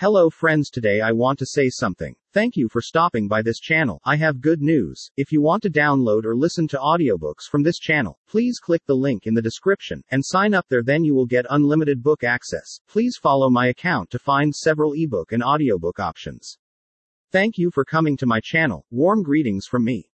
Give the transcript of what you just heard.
Hello friends today I want to say something. Thank you for stopping by this channel. I have good news. If you want to download or listen to audiobooks from this channel, please click the link in the description and sign up there then you will get unlimited book access. Please follow my account to find several ebook and audiobook options. Thank you for coming to my channel. Warm greetings from me.